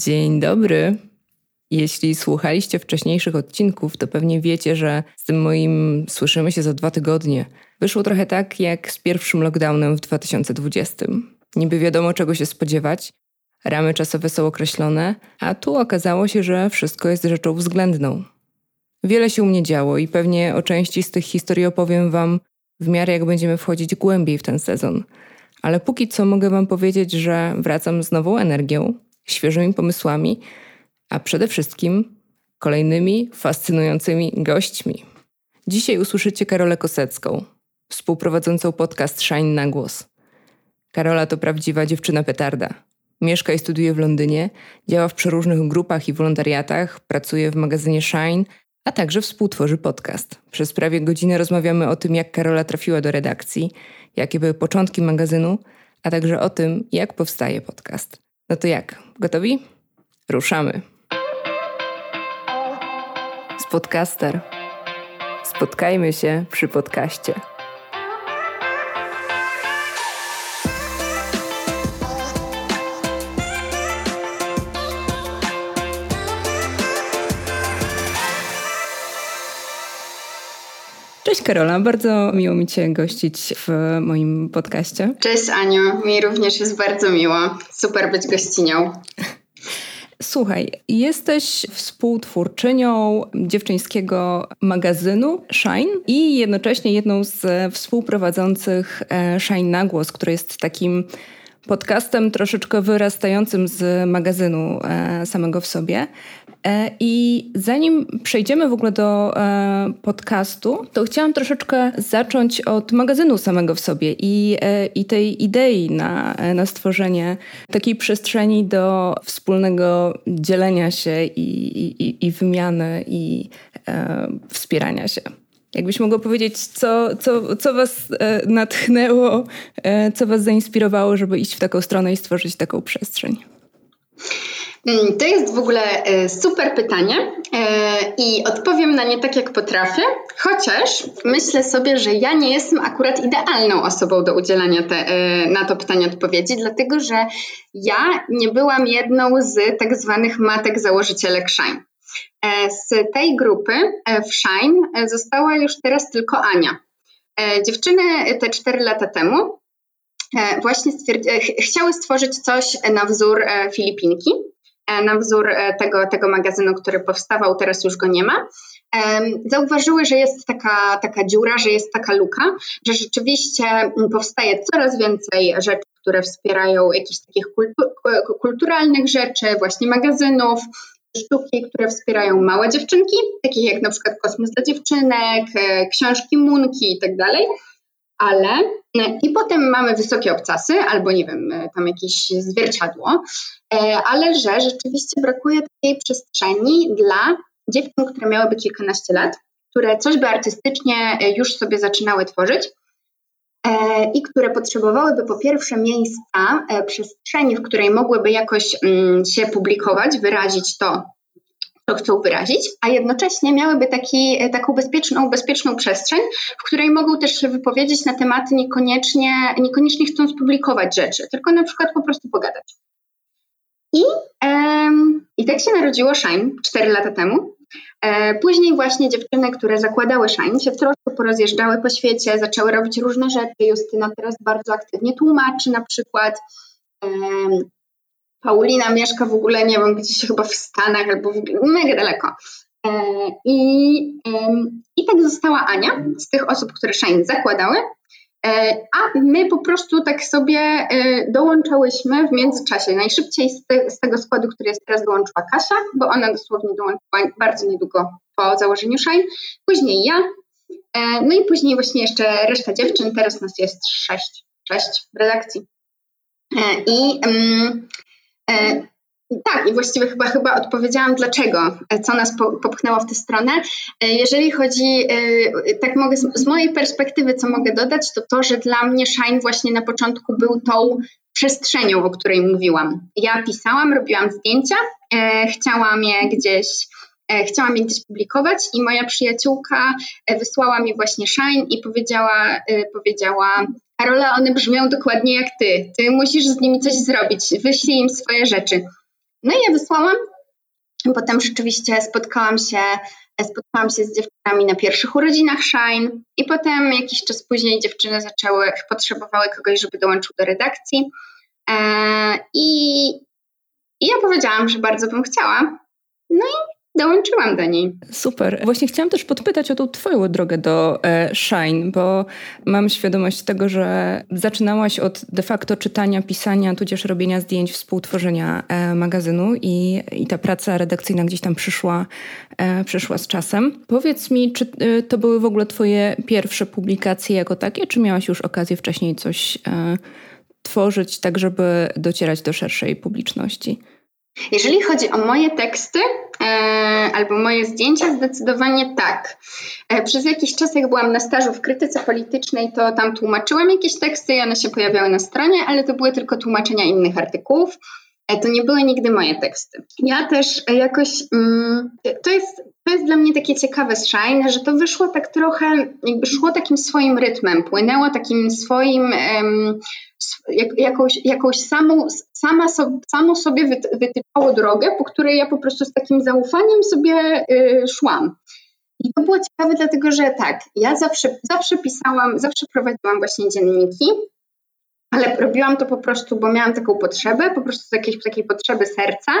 Dzień dobry. Jeśli słuchaliście wcześniejszych odcinków, to pewnie wiecie, że z tym moim słyszymy się za dwa tygodnie. Wyszło trochę tak jak z pierwszym lockdownem w 2020. Niby wiadomo czego się spodziewać, ramy czasowe są określone, a tu okazało się, że wszystko jest rzeczą względną. Wiele się u mnie działo i pewnie o części z tych historii opowiem Wam w miarę jak będziemy wchodzić głębiej w ten sezon. Ale póki co mogę Wam powiedzieć, że wracam z nową energią, świeżymi pomysłami, a przede wszystkim kolejnymi fascynującymi gośćmi. Dzisiaj usłyszycie Karolę Kosecką, współprowadzącą podcast Shine na głos. Karola to prawdziwa dziewczyna petarda. Mieszka i studiuje w Londynie, działa w przeróżnych grupach i wolontariatach, pracuje w magazynie Shine, a także współtworzy podcast. Przez prawie godzinę rozmawiamy o tym, jak Karola trafiła do redakcji, jakie były początki magazynu, a także o tym, jak powstaje podcast. No to jak? Gotowi? Ruszamy. Spodcaster. Spotkajmy się przy podcaście. Cześć Karola, bardzo miło mi Cię gościć w moim podcaście. Cześć Aniu, mi również jest bardzo miło. Super być gościnią. Słuchaj, jesteś współtwórczynią dziewczyńskiego magazynu Shine i jednocześnie jedną z współprowadzących e, Shine na głos, który jest takim podcastem troszeczkę wyrastającym z magazynu e, samego w sobie. E, I zanim przejdziemy w ogóle do e, podcastu, to chciałam troszeczkę zacząć od magazynu samego w sobie i, e, i tej idei na, na stworzenie takiej przestrzeni do wspólnego dzielenia się i, i, i wymiany i wspierania się. Jakbyś mogła powiedzieć, co, co, co Was natchnęło, co Was zainspirowało, żeby iść w taką stronę i stworzyć taką przestrzeń? Mm, to jest w ogóle e, super pytanie e, i odpowiem na nie tak, jak potrafię, chociaż myślę sobie, że ja nie jestem akurat idealną osobą do udzielania te, e, na to pytanie odpowiedzi, dlatego że ja nie byłam jedną z tak zwanych matek założycielek Shine. Z tej grupy w Shine została już teraz tylko Ania. Dziewczyny te 4 lata temu właśnie chciały stworzyć coś na wzór Filipinki. E, na wzór e, tego, tego magazynu, który powstawał, teraz już go nie ma, zauważyły, że jest taka, taka dziura, że jest taka luka, że rzeczywiście powstaje coraz więcej rzeczy, które wspierają jakichś takich kulturalnych rzeczy, właśnie magazynów, sztuki, które wspierają małe dziewczynki, takich jak na przykład Kosmos dla dziewczynek, e, książki Munki i tak ale i potem mamy wysokie obcasy, albo nie wiem, tam jakieś zwierciadło, e, ale że rzeczywiście brakuje takiej przestrzeni dla dziewczyn, które miałyby kilkanaście lat, które coś by artystycznie e, już sobie zaczynały tworzyć e, i które potrzebowałyby po pierwsze miejsca, przestrzeni, w której mogłyby jakoś mm, się publikować, wyrazić to, to chcą wyrazić, a jednocześnie miałyby taki, e, taką bezpieczną, bezpieczną przestrzeń, w której mogą też się wypowiedzieć na tematy niekoniecznie, niekoniecznie chcąc publikować rzeczy, tylko na przykład po prostu pogadać. I, i tak się narodziło Shine 4 lata temu. E, później właśnie dziewczyny, które zakładały Shine, się troszkę porozjeżdżały po świecie, zaczęły robić różne rzeczy. Justyna teraz bardzo aktywnie tłumaczy na przykład. Paulina mieszka w ogóle, nie wiem, gdzieś chyba w Stanach albo w, mega daleko. E, I, I tak została Ania z tych osób, które Shine zakładały, e, a my po prostu tak sobie e, dołączałyśmy w międzyczasie. Najszybciej z, te, z tego składu, który jest teraz, dołączyła Kasia, bo ona dosłownie dołączyła bardzo niedługo po założeniu Shine. Później ja, no i później właśnie jeszcze reszta dziewczyn. Teraz nas jest sześć, sześć w redakcji. I E, tak, i właściwie chyba, chyba odpowiedziałam dlaczego, e, co nas popchnęło w tę stronę. E, jeżeli chodzi, tak mogę z, mojej perspektywy, co mogę dodać, to to, że dla mnie Shine właśnie na początku był tą przestrzenią, o której mówiłam. Ja pisałam, robiłam zdjęcia, chciałam je gdzieś chciałam je gdzieś publikować i moja przyjaciółka wysłała mi właśnie Shine i powiedziała, powiedziała Karola, one brzmią dokładnie jak ty. Ty musisz z nimi coś zrobić, wyślij im swoje rzeczy. No i ja wysłałam. Potem rzeczywiście spotkałam się, spotkałam się z dziewczynami na pierwszych urodzinach Shine i potem jakiś czas później dziewczyny zaczęły, potrzebowały kogoś, żeby dołączył do redakcji. E, I, I ja powiedziałam, że bardzo bym chciała. No i dołączyłam do niej. Super. Właśnie chciałam też podpytać o tą twoją drogę do e, Shine, bo mam świadomość tego, że zaczynałaś od de facto czytania, pisania, tudzież robienia zdjęć, współtworzenia e, magazynu i, i ta praca redakcyjna gdzieś tam przyszła, e, przyszła z czasem. Powiedz mi, czy to były w ogóle twoje pierwsze publikacje jako takie, czy miałaś już okazję wcześniej coś tworzyć tak, żeby docierać do szerszej publiczności? Jeżeli chodzi o moje teksty e, albo moje zdjęcia, zdecydowanie tak. E, przez jakiś czas, jak byłam na stażu w krytyce politycznej, to tam tłumaczyłam jakieś teksty i one się pojawiały na stronie, ale to były tylko tłumaczenia innych artykułów. E, to nie były nigdy moje teksty. Ja też jakoś, mm, to, jest, to jest dla mnie takie ciekawe z Shine, że to wyszło tak trochę, jakby szło takim swoim rytmem, płynęło takim swoim, jak, jakąś, jakąś samą, sama so, samo sobie wytypało drogę, po której ja po prostu z takim zaufaniem sobie y, szłam. I to było ciekawe, dlatego że tak, ja zawsze, zawsze pisałam, zawsze prowadziłam właśnie dzienniki, ale robiłam to po prostu, bo miałam taką potrzebę, po prostu z jakiejś takiej potrzeby serca,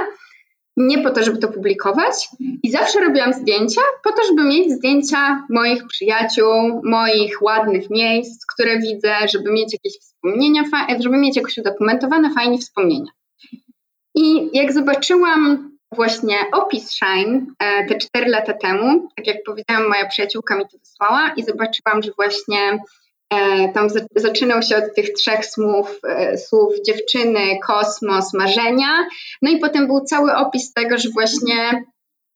nie po to, żeby to publikować. I zawsze robiłam zdjęcia po to, żeby mieć zdjęcia moich przyjaciół, moich ładnych miejsc, które widzę, żeby mieć jakieś wspomnienia, żeby mieć jakoś udokumentowane fajnie wspomnienia. I jak zobaczyłam właśnie opis Shine e, te 4 lata temu, tak jak powiedziałam, moja przyjaciółka mi to wysłała i zobaczyłam, że właśnie tam zaczynał się od tych trzech słów, e, słów dziewczyny, kosmos, marzenia. No i potem był cały opis tego, że właśnie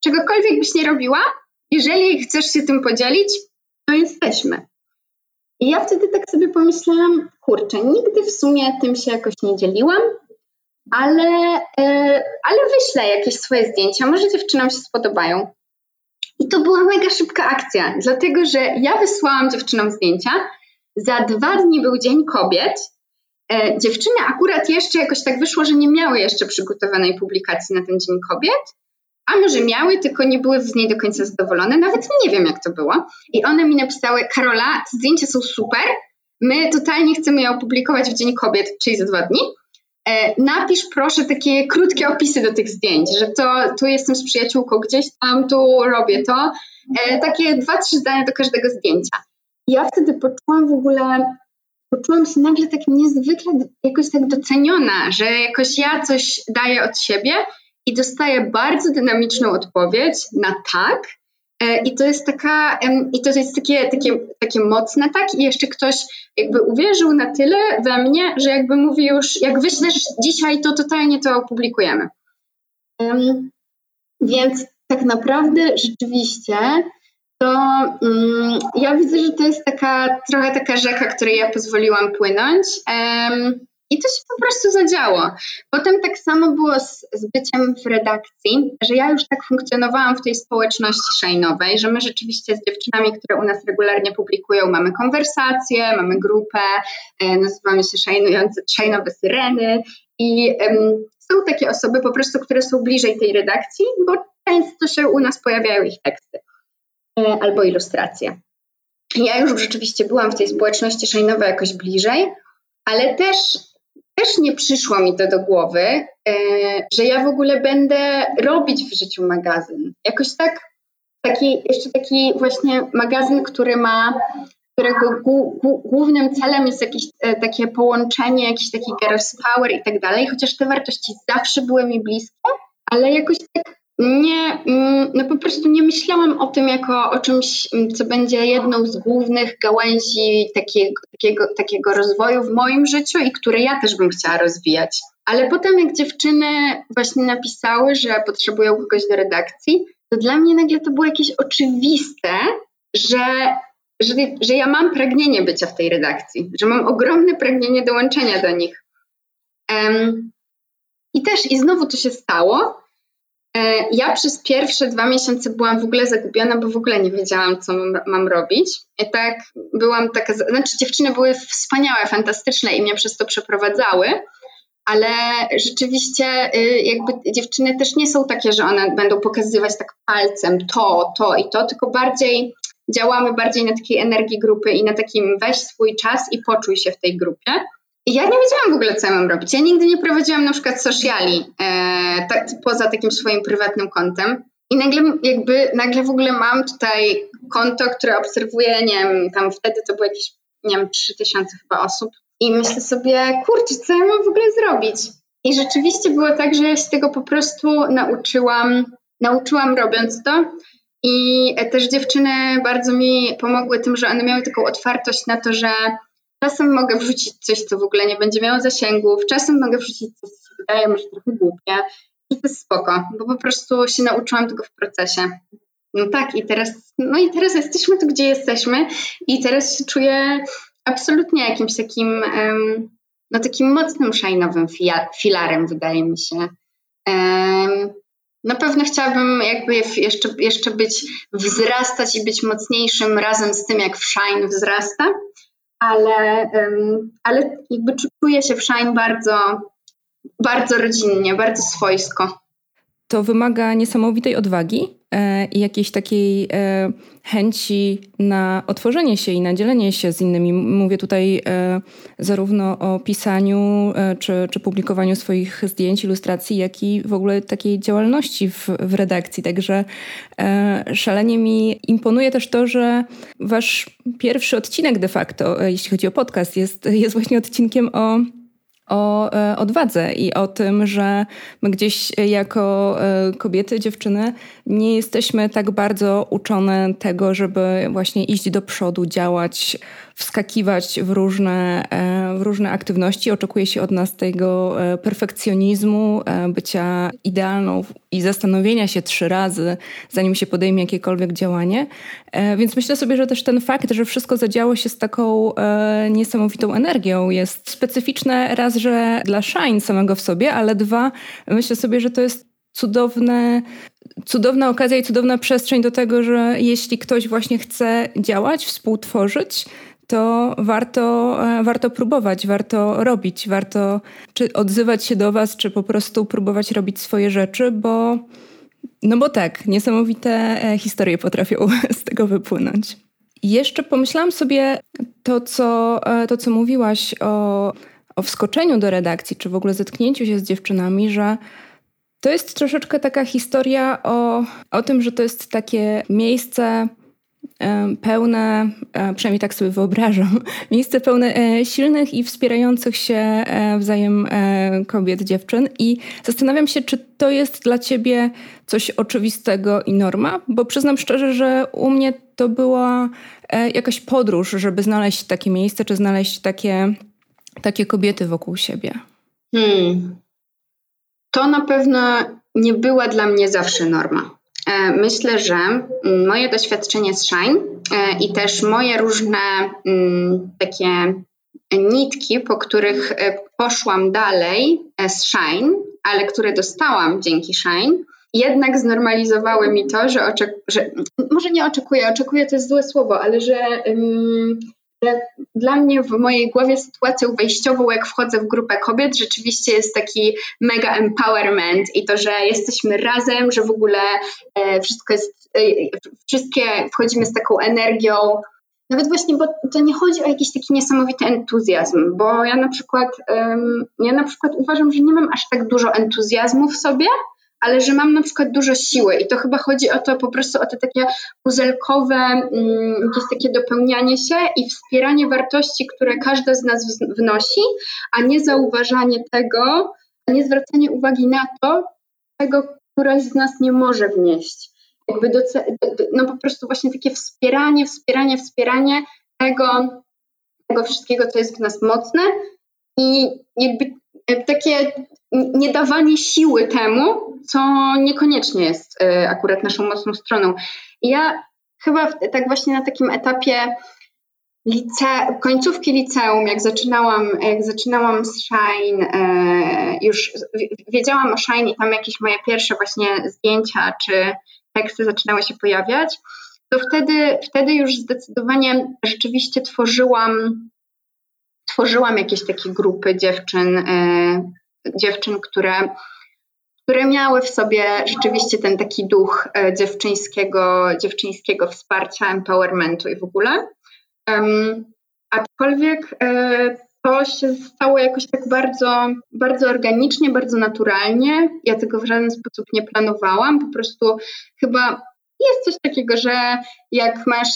czegokolwiek byś nie robiła, jeżeli chcesz się tym podzielić, to jesteśmy. I ja wtedy tak sobie pomyślałam, kurczę, nigdy w sumie tym się jakoś nie dzieliłam, ale, e, ale wyślę jakieś swoje zdjęcia, może dziewczynom się spodobają. I to była mega szybka akcja, dlatego że ja wysłałam dziewczynom zdjęcia, za dwa dni był Dzień Kobiet. E, dziewczyny akurat jeszcze jakoś tak wyszło, że nie miały jeszcze przygotowanej publikacji na ten Dzień Kobiet, a może miały, tylko nie były z niej do końca zadowolone. Nawet nie wiem, jak to było. I one mi napisały: Karola, zdjęcia są super. My totalnie chcemy je opublikować w Dzień Kobiet, czyli za dwa dni. E, napisz proszę takie krótkie opisy do tych zdjęć, że to tu jestem z przyjaciółką gdzieś tam, tu robię to. E, takie dwa, trzy zdania do każdego zdjęcia. Ja wtedy poczułam w ogóle, poczułam się nagle tak niezwykle jakoś tak doceniona, że jakoś ja coś daję od siebie i dostaję bardzo dynamiczną odpowiedź na tak. E, I to jest taka, i to jest takie, takie, takie mocne tak, i jeszcze ktoś jakby uwierzył na tyle we mnie, że jakby mówi już, jak wyślesz dzisiaj, to totalnie to opublikujemy. Um, więc tak naprawdę rzeczywiście to um, ja widzę, że to jest taka trochę taka rzeka, której ja pozwoliłam płynąć. Um, i to się po prostu zadziało. Potem tak samo było z, z byciem w redakcji, że ja już tak funkcjonowałam w tej społeczności szajnowej, że my rzeczywiście z dziewczynami, które u nas regularnie publikują, mamy konwersacje, mamy grupę, e, nazywamy się szajnujące, szajnowe syreny i są takie osoby po prostu, które są bliżej tej redakcji, bo często się u nas pojawiają ich teksty albo ilustracje. Ja już rzeczywiście byłam w tej społeczności szajnowej jakoś bliżej, ale też też nie przyszło mi to do głowy, e, że ja w ogóle będę robić w życiu magazyn. Jakoś tak, taki, jeszcze taki właśnie magazyn, który ma, którego głównym celem jest jakieś e, takie połączenie, jakiś taki girls power i tak dalej, chociaż te wartości zawsze były mi bliskie, ale jakoś tak nie, mm, no po prostu nie myślałam o tym jako o czymś, mm, co będzie jedną z głównych gałęzi takiego, takiego, takiego rozwoju w moim życiu i które ja też bym chciała rozwijać. Ale potem, jak dziewczyny właśnie napisały, że potrzebują kogoś do redakcji, to dla mnie nagle to było jakieś oczywiste, że, że, że ja mam pragnienie bycia w tej redakcji, że mam ogromne pragnienie dołączenia do nich. Um, I też, i znowu to się stało, ja przez pierwsze dwa miesiące byłam w ogóle zagubiona, bo w ogóle nie wiedziałam, co mam, mam robić. I tak byłam taka, znaczy dziewczyny były wspaniałe, fantastyczne i mnie przez to przeprowadzały, ale rzeczywiście y, jakby dziewczyny też nie są takie, że one będą pokazywać tak palcem to, to i to, tylko bardziej działamy bardziej na takiej energii grupy i na takim weź swój czas i poczuj się w tej grupie. Ja nie wiedziałam w ogóle, co ja mam robić. Ja nigdy nie prowadziłam na przykład sociali e, tak, poza takim swoim prywatnym kontem. I nagle jakby, nagle w ogóle mam tutaj konto, które obserwuje, nie wiem, tam wtedy to było jakieś, nie wiem, 3000 chyba osób. I myślę sobie, kurczę, co ja mam w ogóle zrobić? I rzeczywiście było tak, że ja się tego po prostu nauczyłam, nauczyłam robiąc to. I też dziewczyny bardzo mi pomogły tym, że one miały taką otwartość na to, że czasem mogę wrzucić coś, co w ogóle nie będzie miało zasięgów, czasem mogę wrzucić coś, co wydaje mi się trochę głupie. I to jest spoko, bo po prostu się nauczyłam tego w procesie. No tak, i teraz, no i teraz jesteśmy tu, gdzie jesteśmy, i teraz się czuję absolutnie jakimś takim, no takim mocnym szajnowym filarem, wydaje mi się. Na pewno chciałabym jakby jeszcze, jeszcze być, wzrastać i być mocniejszym razem z tym, jak Shine wzrasta, ale, ale jakby czuję się w Shine bardzo, bardzo rodzinnie, bardzo swojsko. To wymaga niesamowitej odwagi i jakiejś takiej e, chęci na otworzenie się i na dzielenie się z innymi. Mówię tutaj e, zarówno o pisaniu czy, czy publikowaniu swoich zdjęć, ilustracji, jak i w ogóle takiej działalności w, w redakcji. Także szalenie mi imponuje też to, że wasz pierwszy odcinek de facto, jeśli chodzi o podcast, jest, jest właśnie odcinkiem o o e, odwadze i o tym, że my gdzieś jako e, kobiety, dziewczyny nie jesteśmy tak bardzo uczone tego, żeby właśnie iść do przodu, działać, wskakiwać w różne, e, w różne aktywności. Oczekuje się od nas tego perfekcjonizmu, bycia idealną i zastanowienia się trzy razy, zanim się podejmie jakiekolwiek działanie. Więc myślę sobie, że też ten fakt, że wszystko zadziało się z taką niesamowitą energią jest specyficzne raz, że dla Shine samego w sobie, ale dwa, myślę sobie, że to jest cudowne, cudowna okazja i cudowna przestrzeń do tego, że jeśli ktoś właśnie chce działać, współtworzyć, to warto, e, warto próbować, warto robić, warto czy odzywać się do Was, czy po prostu próbować robić swoje rzeczy, bo no bo tak, niesamowite e, historie potrafią z tego wypłynąć. Jeszcze pomyślałam sobie to, co, e, to, co mówiłaś o o wskoczeniu do redakcji, czy w ogóle zetknięciu się z dziewczynami, że to jest troszeczkę taka historia o, o tym, że to jest takie miejsce pełne, e, przynajmniej tak sobie wyobrażam, miejsce pełne e, silnych i wspierających się e, wzajem kobiet, dziewczyn. I zastanawiam się, czy to jest dla ciebie coś oczywistego i norma, bo przyznam szczerze, że u mnie to była jakaś podróż, żeby znaleźć takie miejsce, czy znaleźć takie takie kobiety wokół siebie? Hmm. To na pewno nie była dla mnie zawsze norma. E, myślę, że moje doświadczenie z Shine e, i też moje różne mm, takie nitki, po których e, poszłam dalej z Shine, ale które dostałam dzięki Shine, jednak znormalizowały mi to, że, oczek- że może nie oczekuję, oczekuję to jest złe słowo, ale że um, dla mnie w mojej głowie sytuacją wejściową, jak wchodzę w grupę kobiet, rzeczywiście jest taki mega empowerment i to, że jesteśmy razem, że w ogóle e, wszystko jest, e, wszystkie wchodzimy z taką energią. Nawet właśnie, bo to nie chodzi o jakiś taki niesamowity entuzjazm, bo ja na przykład, ja na przykład uważam, że nie mam aż tak dużo entuzjazmu w sobie, ale że mam na przykład dużo siły i to chyba chodzi o to po prostu o te takie puzelkowe, mm, jakieś takie dopełnianie się i wspieranie wartości, które każda z nas wnosi, a nie zauważanie tego, nie zwracanie uwagi na to, czego któraś z nas nie może wnieść. Jakby do, no po prostu właśnie takie wspieranie, wspieranie, wspieranie tego, tego wszystkiego, co jest w nas mocne i jakby e, takie niedawanie siły temu, co niekoniecznie jest e, akurat naszą mocną stroną. Ja chyba tak właśnie na takim etapie lice, końcówki liceum, jak zaczynałam, jak zaczynałam z Shine, e, już wiedziałam o Shine i tam jakieś moje pierwsze właśnie zdjęcia czy teksty zaczynały się pojawiać, to wtedy, wtedy już zdecydowanie rzeczywiście tworzyłam, tworzyłam jakieś takie grupy dziewczyn, e, dziewczyn, które, które miały w sobie rzeczywiście ten taki duch e, dziewczyńskiego, dziewczyńskiego wsparcia, empowermentu i w ogóle. Um, aczkolwiek e, to się stało jakoś tak bardzo, bardzo organicznie, bardzo naturalnie. Ja tego w żaden sposób nie planowałam. Po prostu chyba jest coś takiego, że jak masz,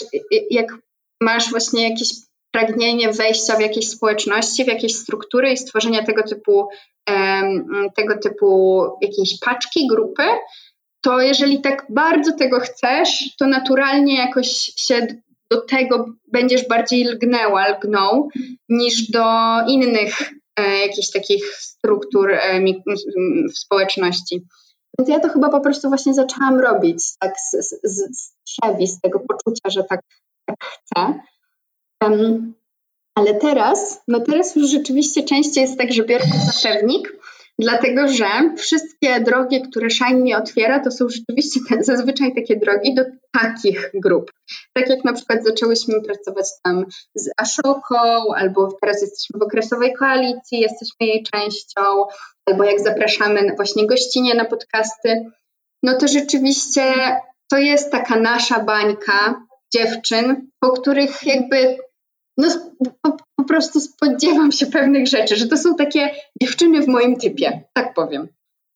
jak masz właśnie jakieś pragnienie wejścia w jakieś społeczności, w jakieś struktury i stworzenia tego typu, tego typu jakiejś paczki, grupy, to jeżeli tak bardzo tego chcesz, to naturalnie jakoś się do tego będziesz bardziej lgnęła, lgnął, niż do innych e, jakichś takich struktur e, w społeczności. Więc ja to chyba po prostu właśnie zaczęłam robić tak z, z, z z tego poczucia, że tak, tak chcę. Ale teraz, no teraz już rzeczywiście częściej jest tak, że biorę za dlatego że wszystkie drogi, które Shine mi otwiera, to są rzeczywiście te, zazwyczaj takie drogi do takich grup. Tak jak na przykład zaczęłyśmy pracować tam z Ashoką, albo teraz jesteśmy w okresowej koalicji, jesteśmy jej częścią, albo jak zapraszamy właśnie gościnie na podcasty, no to rzeczywiście to jest taka nasza bańka dziewczyn, po których jakby no, po, po, prostu spodziewam się pewnych rzeczy, że to są takie dziewczyny w moim typie, tak powiem.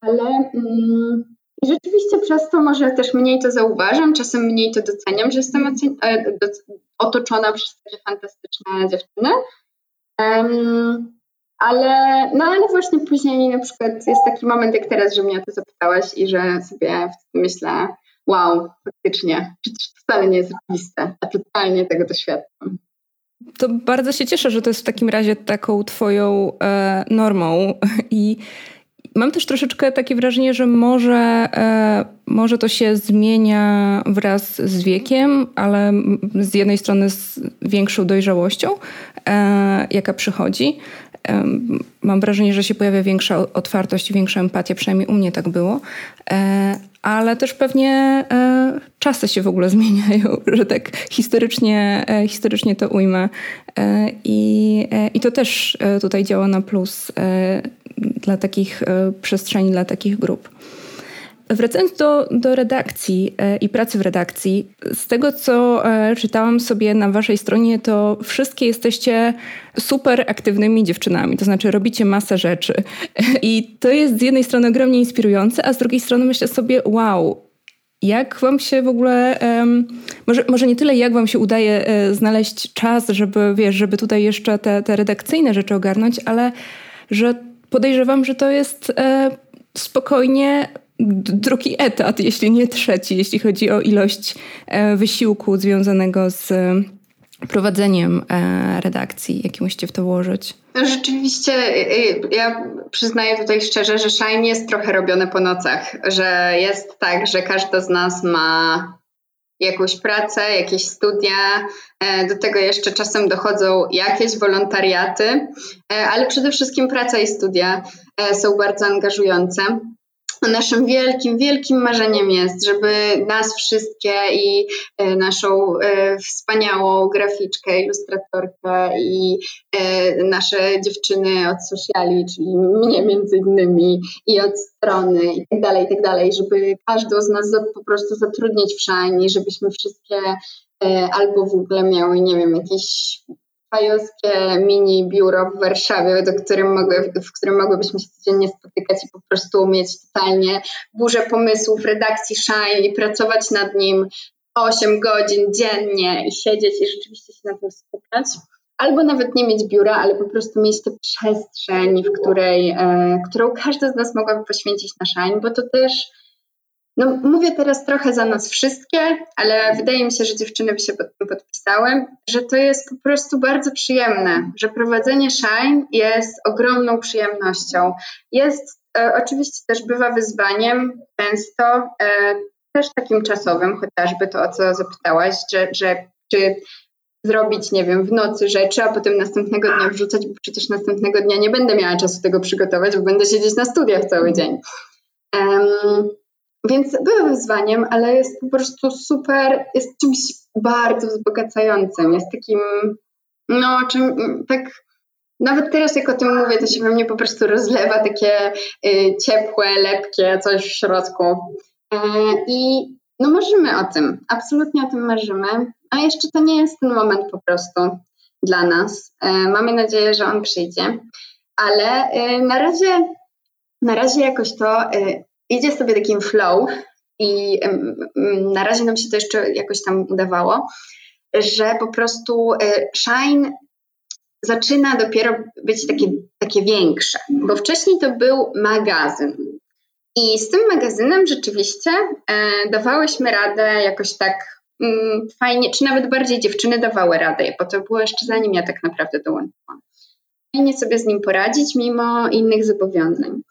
Ale mm, rzeczywiście przez to może też mniej to zauważam, czasem mniej to doceniam, że jestem e, otoczona przez takie fantastyczne dziewczyny. Um, ale, no ale właśnie później na przykład jest taki moment jak teraz, że mnie to zapytałaś i że sobie myślę, wow, faktycznie, przecież to wcale nie jest oczywiste, a totalnie tego doświadczam. To bardzo się cieszę, że to jest w takim razie taką twoją e, normą i mam też troszeczkę takie wrażenie, że może, e, może to się zmienia wraz z wiekiem, ale z jednej strony z większą dojrzałością, e, jaka przychodzi. E, mam wrażenie, że się pojawia większa otwartość, większa empatia, przynajmniej u mnie tak było. Ale też pewnie e, czasy się w ogóle zmieniają, że tak historycznie, e, historycznie to ujmę. E, I, I to też tutaj działa na plus dla takich przestrzeni, dla takich grup. Wracając do, do redakcji e, i pracy w redakcji, z tego co e, czytałam sobie na waszej stronie, to wszystkie jesteście super aktywnymi dziewczynami, to znaczy robicie masę rzeczy. I to jest z jednej strony ogromnie inspirujące, a z drugiej strony myślę sobie, wow, jak wam się w ogóle, um, może, może nie tyle jak wam się udaje e, znaleźć czas, żeby, wiesz, żeby tutaj jeszcze te, te redakcyjne rzeczy ogarnąć, ale że podejrzewam, że to jest e, spokojnie drugi etat, jeśli nie trzeci, jeśli chodzi o ilość e, wysiłku związanego z prowadzeniem e, redakcji, jaki musicie w to włożyć. No rzeczywiście, ja przyznaję tutaj szczerze, że Shine jest trochę robione po nocach, że jest tak, że każda z nas ma jakąś pracę, jakieś studia, e, do tego jeszcze czasem dochodzą jakieś wolontariaty, ale przede wszystkim praca i studia są bardzo angażujące naszym wielkim, wielkim marzeniem jest, żeby nas wszystkie i e, naszą e, wspaniałą graficzkę, ilustratorkę i e, nasze dziewczyny od sociali, czyli mnie między innymi i od strony i tak dalej, i tak dalej, żeby każdą z nas po prostu zatrudnić w Shine, żebyśmy wszystkie albo w ogóle miały, nie wiem, jakieś fajowskie mini biuro w Warszawie, do którym mogły, w którym mogłybyśmy się codziennie spotykać i po prostu mieć totalnie burzę pomysłów redakcji Shine i pracować nad nim 8 godzin dziennie i siedzieć i rzeczywiście się na tym skupiać. Albo nawet nie mieć biura, ale po prostu mieć tę przestrzeń, w której, e, którą każdy z nas mogłaby poświęcić na Shine, bo to też no, mówię teraz trochę za nas wszystkie, ale wydaje mi się, że dziewczyny by się pod tym podpisały, że to jest po prostu bardzo przyjemne, że prowadzenie Shine jest ogromną przyjemnością. Jest e, oczywiście też bywa wyzwaniem, często e, też takim czasowym, chociażby to, o co zapytałaś, że, że czy zrobić, nie wiem, w nocy rzeczy, a potem następnego dnia wrzucać, bo przecież następnego dnia nie będę miała czasu tego przygotować, bo będę siedzieć na studiach cały dzień. Um, więc były wyzwaniem, ale jest po prostu super, jest czymś bardzo wzbogacającym, jest takim, no, czym, tak nawet teraz jak o tym mówię, to się we mnie po prostu rozlewa takie y, ciepłe, lepkie coś w środku. Y, I no marzymy o tym, absolutnie o tym marzymy, a jeszcze to nie jest ten moment po prostu dla nas. Y, mamy nadzieję, że on przyjdzie, ale y, na razie, na razie jakoś to y, idzie sobie takim flow i na razie nam się to jeszcze jakoś tam udawało, że po prostu Shine zaczyna dopiero być takie, takie większe, bo wcześniej to był magazyn. I z tym magazynem rzeczywiście e, dawałyśmy radę jakoś tak mm, fajnie, czy nawet bardziej dziewczyny dawały radę, bo to było jeszcze zanim ja tak naprawdę dołączyłam. Fajnie sobie z nim poradzić mimo innych zobowiązań.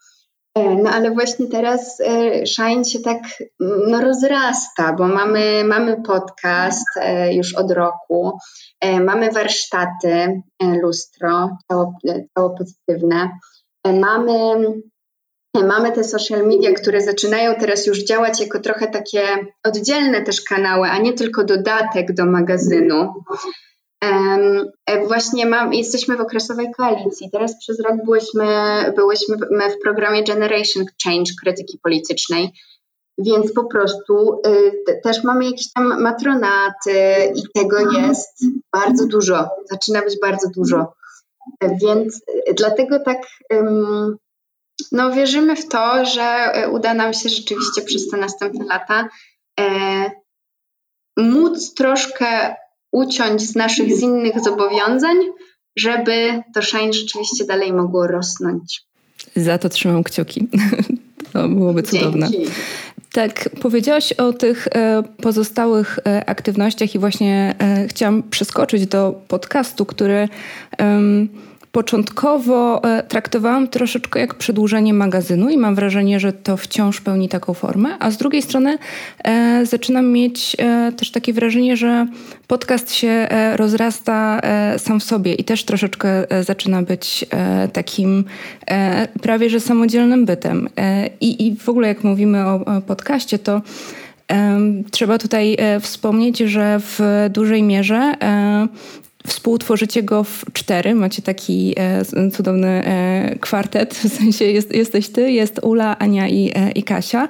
E, no ale właśnie teraz e, Shine się tak no, rozrasta, bo mamy, mamy podcast e, już od roku, mamy warsztaty, lustro, ciało, ciało pozytywne, mamy, mamy te social media, które zaczynają teraz już działać jako trochę takie oddzielne też kanały, a nie tylko dodatek do magazynu. E, właśnie mam, jesteśmy w okresowej koalicji. Teraz przez rok byłyśmy, byłyśmy w programie Generation Change krytyki politycznej, więc po prostu y, też mamy jakieś tam matronaty i tego jest bardzo dużo. Zaczyna być bardzo dużo. E, więc y, dlatego tak no, wierzymy w to, że y, uda nam się rzeczywiście przez te następne lata e, móc troszkę uciąć z naszych z innych zobowiązań, żeby to Shine rzeczywiście dalej mogło rosnąć. Za to trzymam kciuki. To byłoby cudowne. Dzięki. Tak, powiedziałaś o tych e, pozostałych e, aktywnościach i właśnie e, chciałam przeskoczyć do podcastu, który Początkowo e, traktowałam troszeczkę jak przedłużenie magazynu i mam wrażenie, że to wciąż pełni taką formę, a z drugiej strony e, zaczynam mieć e, też takie wrażenie, że podcast się e, rozrasta e, sam w sobie i też troszeczkę e, zaczyna być takim prawie że samodzielnym bytem. I, i w ogóle jak mówimy o, o podcaście, to Trzeba tutaj wspomnieć, że w dużej mierze Współtworzycie go w cztery, macie taki e, cudowny e, kwartet, w sensie jest, jesteś ty, jest Ula, Ania i, e, i Kasia.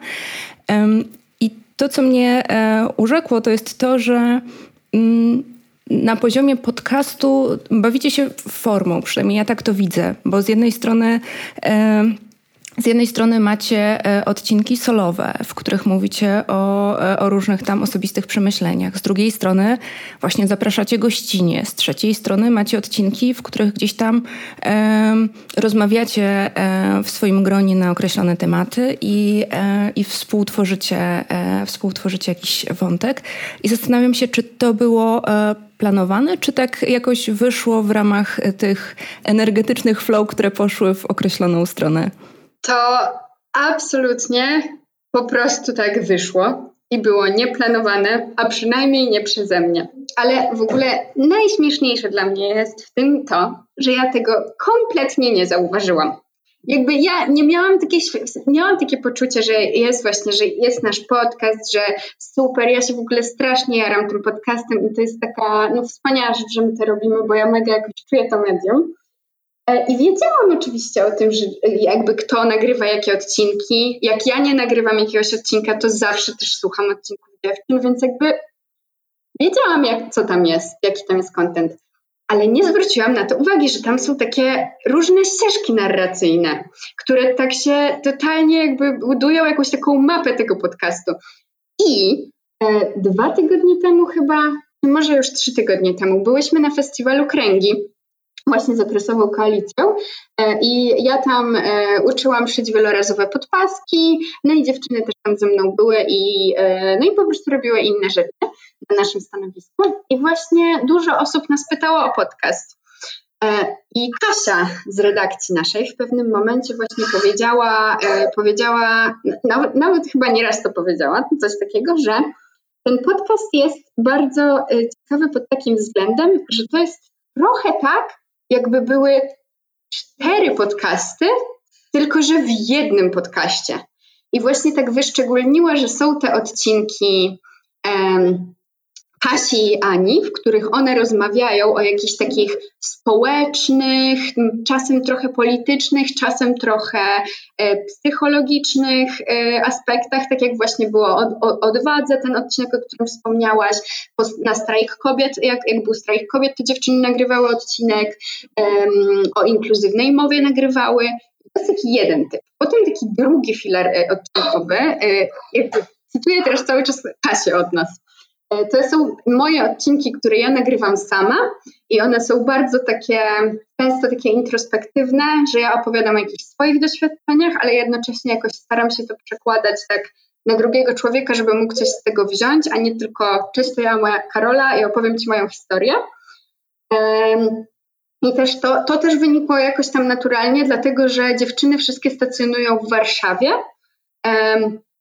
I to, co mnie e, urzekło, to jest to, że mm, na poziomie podcastu bawicie się formą, przynajmniej ja tak to widzę, bo z jednej strony z jednej strony macie e, odcinki solowe, w których mówicie o, e, o, różnych tam osobistych przemyśleniach. Z drugiej strony właśnie zapraszacie gościnie. Z trzeciej strony macie odcinki, w których gdzieś tam e, rozmawiacie e, w swoim gronie na określone tematy i, e, i współtworzycie, e, współtworzycie jakiś wątek. I zastanawiam się, czy to było planowane, czy tak jakoś wyszło w ramach tych energetycznych flow, które poszły w określoną stronę? To absolutnie po prostu tak wyszło i było nieplanowane, a przynajmniej nie przeze mnie. Ale w ogóle najśmieszniejsze dla mnie jest w tym to, że ja tego kompletnie nie zauważyłam. Jakby ja nie miałam takie, miałam takie poczucie, że jest właśnie, że jest nasz podcast, że super, ja się w ogóle strasznie jaram tym podcastem i to jest taka no, wspaniała rzecz, że my to robimy, bo ja mega jakoś czuję to medium. E, I wiedziałam oczywiście o tym, że jakby kto nagrywa jakie odcinki. Jak ja nie nagrywam jakiegoś odcinka, to zawsze też słucham odcinków dziewczyn, więc jakby wiedziałam, jak, co tam jest, jaki tam jest content. Ale nie zwróciłam na to uwagi, że tam są takie różne ścieżki narracyjne, które tak się totalnie jakby budują jakąś taką mapę tego podcastu. I e, dwa tygodnie temu chyba, może już trzy tygodnie temu, byłyśmy na festiwalu Kręgi właśnie z okresową koalicją e, i ja tam e, uczyłam szyć wielorazowe podpaski, no i dziewczyny też tam ze mną były i e, no i po prostu robiły inne rzeczy na naszym stanowisku i właśnie dużo osób nas pytało o podcast. I Kasia z redakcji naszej w pewnym momencie właśnie powiedziała, powiedziała nawet, nawet chyba nieraz to powiedziała, coś takiego, że ten podcast jest bardzo ciekawy pod takim względem, że to jest trochę tak, jakby były cztery podcasty, tylko że w jednym podcaście. I właśnie tak wyszczególniła, że są te odcinki um, Kasi i Ani, w których one rozmawiają o jakichś takich społecznych, czasem trochę politycznych, czasem trochę e, psychologicznych e, aspektach, tak jak właśnie było o, odwadze, ten odcinek, o którym wspomniałaś, na strajk kobiet, jak, jak był strajk kobiet, to dziewczyny nagrywały odcinek, o inkluzywnej mowie nagrywały. To jest taki jeden typ. Potem taki drugi filar e, odcinkowy, jakby cytuję teraz cały czas Kasię od nas, to są moje odcinki, które ja nagrywam sama i one są bardzo takie, często takie introspektywne, że ja opowiadam o jakichś swoich doświadczeniach, ale jednocześnie jakoś staram się to przekładać tak na drugiego człowieka, żeby mógł coś z tego wziąć, a nie tylko cześć, to ja moja Karola i opowiem Ci moją historię. I też to, to też wynikło jakoś tam naturalnie, dlatego że dziewczyny wszystkie stacjonują w Warszawie.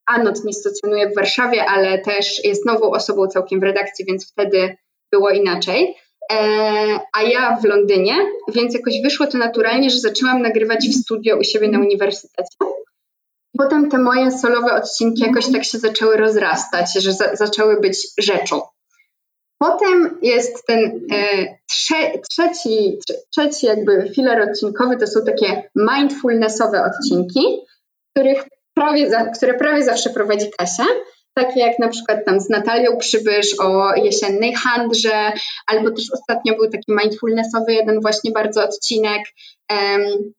Anot nie stacjonuje w Warszawie, ale też jest nową osobą całkiem w redakcji, więc wtedy było inaczej. E, a ja w Londynie, więc jakoś wyszło to naturalnie, że zaczęłam nagrywać w studio u siebie na uniwersytecie. Potem te moje solowe odcinki jakoś tak się zaczęły rozrastać, że za, zaczęły być rzeczą. Potem jest ten e, trze, trzeci, trzeci jakby filar odcinkowy, to są takie mindfulnessowe odcinki, których prawie za, które prawie zawsze prowadzi Kasia, takie jak na przykład tam z Natalią Przybysz o jesiennej handrze, albo też ostatnio był taki mindfulnessowy jeden właśnie bardzo odcinek, um,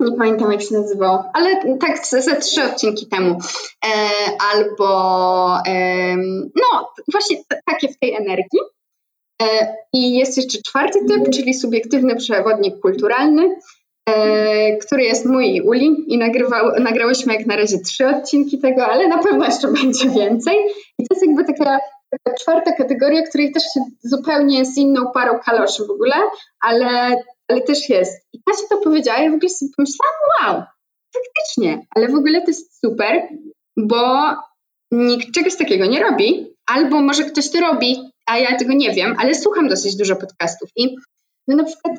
nie pamiętam jak się nazywał, ale tak ze trzy odcinki temu, e, albo e, no właśnie takie w tej energii. E, I jest jeszcze czwarty typ, czyli subiektywny przewodnik kulturalny, e, który jest mój i Uli i nagrywał, nagrałyśmy jak na razie trzy odcinki tego, ale na pewno jeszcze będzie więcej. I to jest jakby taka, taka czwarta kategoria, której też się zupełnie z inną parą kaloszy w ogóle, ale, ale też jest. I Kasia to powiedziała, ja w ogóle sobie pomyślałam, wow, faktycznie, ale w ogóle to jest super, bo nikt czegoś takiego nie robi, albo może ktoś to robi, a ja tego nie wiem, ale słucham dosyć dużo podcastów i no na przykład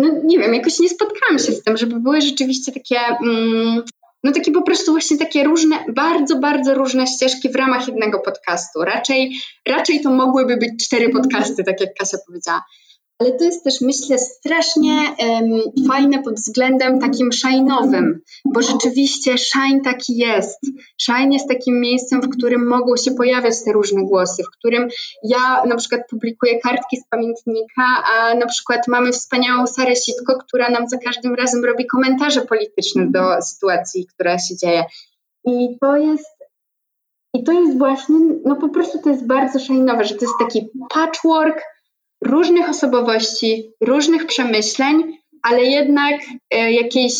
no nie wiem, jakoś nie spotkałam się z tym, żeby były rzeczywiście takie, mm, no takie po prostu właśnie takie różne, bardzo, bardzo różne ścieżki w ramach jednego podcastu. Raczej, raczej to mogłyby być cztery podcasty, tak jak Kasia powiedziała ale to jest też, myślę, strasznie um, fajne pod względem takim shine'owym, bo rzeczywiście shine taki jest. Shine jest takim miejscem, w którym mogą się pojawiać te różne głosy, w którym ja na przykład publikuję kartki z pamiętnika, a na przykład mamy wspaniałą Sarę Sitko, która nam za każdym razem robi komentarze polityczne do sytuacji, która się dzieje. I to jest i to jest właśnie, no po prostu to jest bardzo szajnowe, że to jest taki patchwork różnych osobowości, różnych przemyśleń, ale jednak e, jakiejś,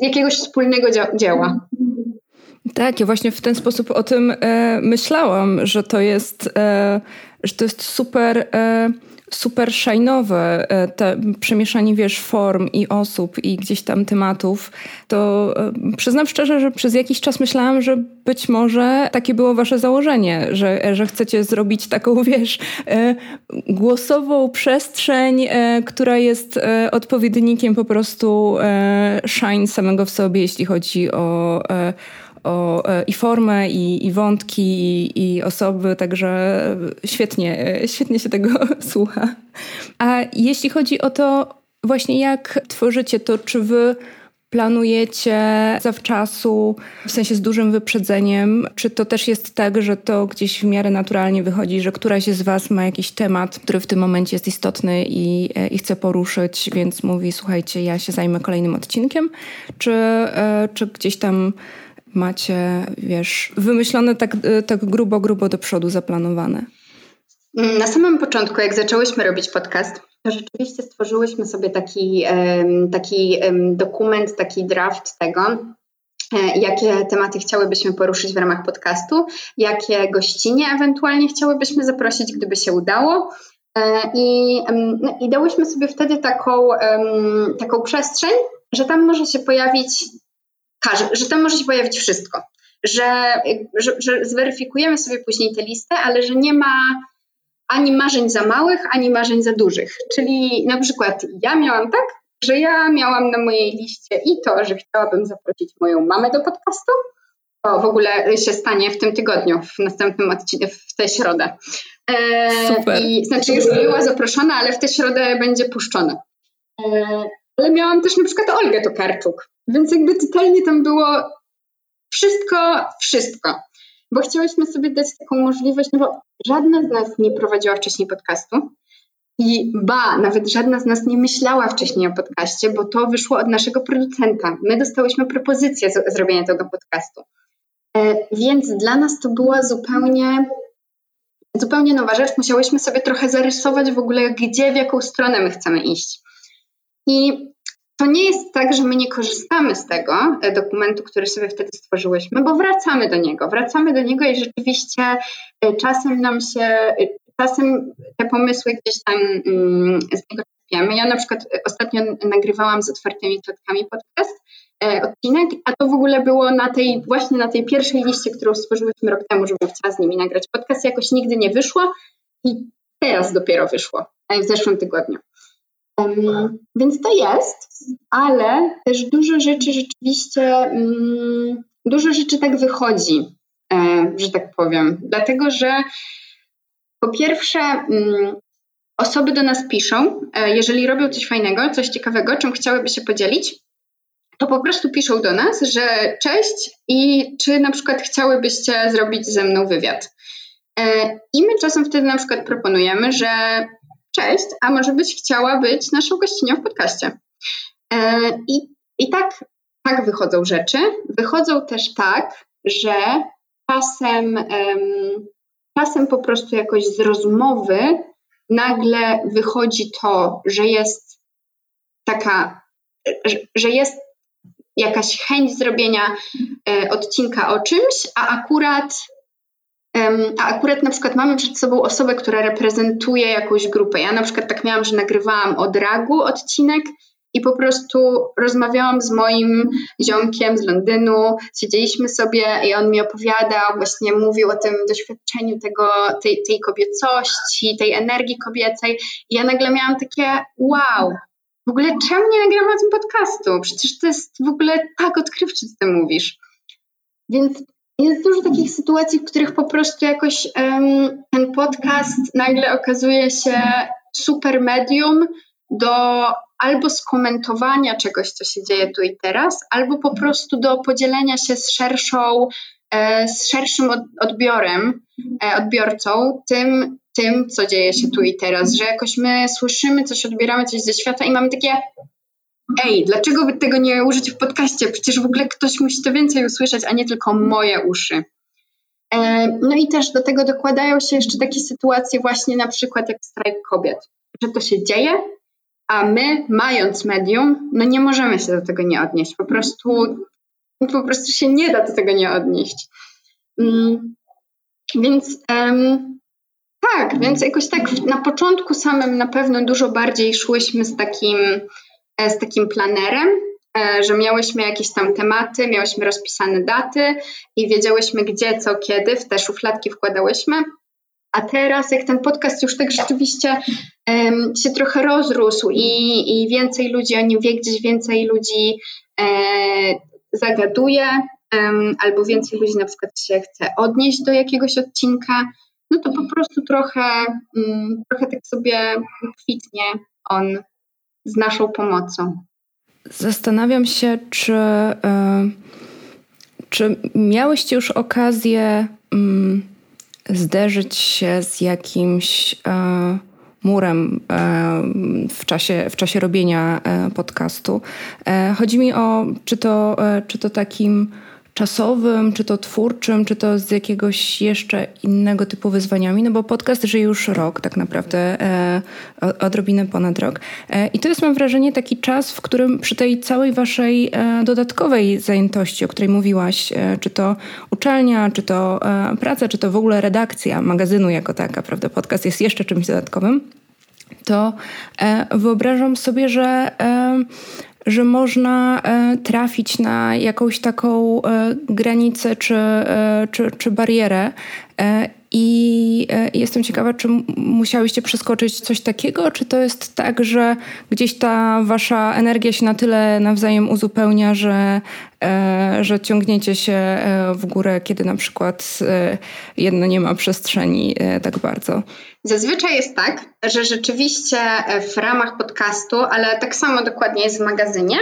jakiegoś wspólnego dzieła. Tak, ja właśnie w ten sposób o tym e, myślałam, że to jest, e, że to jest super e, super szajnowe, e, te przemieszanie, wiesz, form i osób i gdzieś tam tematów, to e, przyznam szczerze, że przez jakiś czas myślałam, że być może takie było wasze założenie, że, że chcecie zrobić taką, wiesz, e, głosową przestrzeń, która jest odpowiednikiem po prostu shine samego w sobie, jeśli chodzi o o, e, i formę, i, i wątki, i, i, osoby, także świetnie, e, świetnie się tego słucha. A jeśli chodzi o to właśnie jak tworzycie to, czy wy planujecie zawczasu, w sensie z dużym wyprzedzeniem? Czy to też jest tak, że to gdzieś w miarę naturalnie wychodzi, że któraś z Was ma jakiś temat, który w tym momencie jest istotny i, e, i chce poruszyć, więc mówi: Słuchajcie, ja się zajmę kolejnym odcinkiem? Czy, czy gdzieś tam macie, wiesz, wymyślone tak, y, tak grubo, grubo do przodu zaplanowane? Na samym początku, jak zaczęłyśmy robić podcast, to rzeczywiście stworzyłyśmy sobie taki, taki dokument, taki draft tego, e, jakie tematy chciałybyśmy poruszyć w ramach podcastu, jakie gościnie ewentualnie chciałybyśmy zaprosić, gdyby się udało. E, I, no, i dałyśmy sobie wtedy taką, taką przestrzeń, że tam może się pojawić że tam może się pojawić wszystko. Że, że, że zweryfikujemy sobie później tę listę, ale że nie ma ani marzeń za małych, ani marzeń za dużych. Czyli na przykład ja miałam tak, że ja miałam na mojej liście i to, że chciałabym zaprosić moją mamę do podcastu, to w ogóle się stanie w tym tygodniu, w następnym odcinku, w tę środę. E, Super. I, znaczy już była zaproszona, ale w tę środę będzie puszczone. E, ale miałam też na przykład Olgę Tokarczuk, więc jakby totalnie tam było wszystko, wszystko. Bo chciałyśmy sobie dać taką możliwość, no bo żadna z nas nie prowadziła wcześniej podcastu. I ba, nawet żadna z nas nie myślała wcześniej o podcaście, bo to wyszło od naszego producenta. My dostałyśmy propozycję z, zrobienia tego podcastu. E, więc dla nas to była zupełnie, zupełnie nowa rzecz. Musiałyśmy sobie trochę zarysować w ogóle, gdzie, w jaką stronę my chcemy iść. I to nie jest tak, że my nie korzystamy z tego e, dokumentu, który sobie wtedy stworzyłyśmy, bo wracamy do niego. Wracamy do niego i rzeczywiście e, czasem nam się, czasem te pomysły gdzieś tam mm, z niego czerpiemy. Ja na przykład ostatnio nagrywałam z otwartymi klatkami podcast E, odcinek, a to w ogóle było na tej, właśnie na tej pierwszej liście, którą stworzyłyśmy rok temu, żebym chciała z nimi nagrać podcast, jakoś nigdy nie wyszło i teraz dopiero wyszło, e, w zeszłym tygodniu. Um, więc to jest, ale też dużo rzeczy rzeczywiście, um, dużo rzeczy tak wychodzi, e, że tak powiem, dlatego że po pierwsze um, osoby do nas piszą, e, jeżeli robią coś fajnego, coś ciekawego, czym chciałyby się podzielić, to po prostu piszą do nas, że cześć i czy na przykład chciałybyście zrobić ze mną wywiad. E, I my czasem wtedy na przykład proponujemy, że cześć, a może byś chciała być naszą gościnią w podcaście. E, I, i tak, tak wychodzą rzeczy. Wychodzą też tak, że czasem, czasem po prostu jakoś z rozmowy nagle wychodzi to, że jest taka, że jest jakaś chęć zrobienia e, odcinka o czymś, a akurat a akurat na przykład mamy przed sobą osobę, która reprezentuje jakąś grupę. Ja na przykład tak miałam, że nagrywałam o dragu odcinek i po prostu rozmawiałam z moim ziomkiem z Londynu, siedzieliśmy sobie i on mi opowiadał, właśnie mówił o tym doświadczeniu tego, tej, tej kobiecości, tej energii kobiecej i ja nagle miałam takie wow, w ogóle czemu nie nagramy o tym podcastu? Przecież to jest w ogóle tak odkrywczy, co ty mówisz. Więc jest dużo takich sytuacji, w których po prostu jakoś um, ten podcast nagle okazuje się super medium do albo skomentowania czegoś, co się dzieje tu i teraz, albo po prostu do podzielenia się z szerszą, e, z szerszym odbiorem, e, odbiorcą tym, tym, co dzieje się tu i teraz, że jakoś my słyszymy coś, odbieramy coś ze świata i mamy takie ej, dlaczego by tego nie użyć w podcaście? Przecież w ogóle ktoś musi to więcej usłyszeć, a nie tylko moje uszy. E, no i też do tego dokładają się jeszcze takie sytuacje właśnie na przykład jak strajk kobiet, że to się dzieje, a my mając medium, no nie możemy się do tego nie odnieść. Po prostu, po prostu się nie da do tego nie odnieść. Mm, więc tak, więc jakoś tak na początku samym na pewno dużo bardziej szłyśmy z takim, z takim planerem, e, że miałyśmy jakieś tam tematy, miałyśmy rozpisane daty i wiedziałyśmy gdzie, co, kiedy, w te szufladki wkładałyśmy. A teraz, jak ten podcast już tak rzeczywiście um, się trochę rozrósł i, i więcej ludzi o nim wie, gdzieś więcej ludzi e, zagaduje, um, albo więcej ludzi na przykład się chce odnieść do jakiegoś odcinka, no to po prostu trochę, mm, trochę tak sobie kwitnie on z naszą pomocą. Zastanawiam się, czy, e, czy miałyście już okazję mm, zderzyć się z jakimś e, murem e, w czasie, w czasie robienia podcastu. Chodzi mi o, czy to, czy to takim czasowym, czy to twórczym, czy to z jakiegoś jeszcze innego typu wyzwaniami, no bo podcast żyje już rok, tak naprawdę, e, odrobinę ponad rok. E, I to jest, mam wrażenie, taki czas, w którym przy tej całej waszej e, dodatkowej zajętości, o której mówiłaś, e, czy to uczelnia, czy to e, praca, czy to w ogóle redakcja magazynu jako taka, prawda, podcast jest jeszcze czymś dodatkowym, to e, wyobrażam sobie, że że można e, trafić na jakąś taką e, granicę czy, e, czy, czy barierę I e, jestem ciekawa, czy musiałyście przeskoczyć coś takiego, czy to jest tak, że gdzieś ta wasza energia się na tyle nawzajem uzupełnia, że, e, że ciągniecie się e, w górę, kiedy na przykład jedno nie ma przestrzeni tak bardzo? Zazwyczaj jest tak, że rzeczywiście w ramach podcastu, ale tak samo dokładnie jest w magazynie,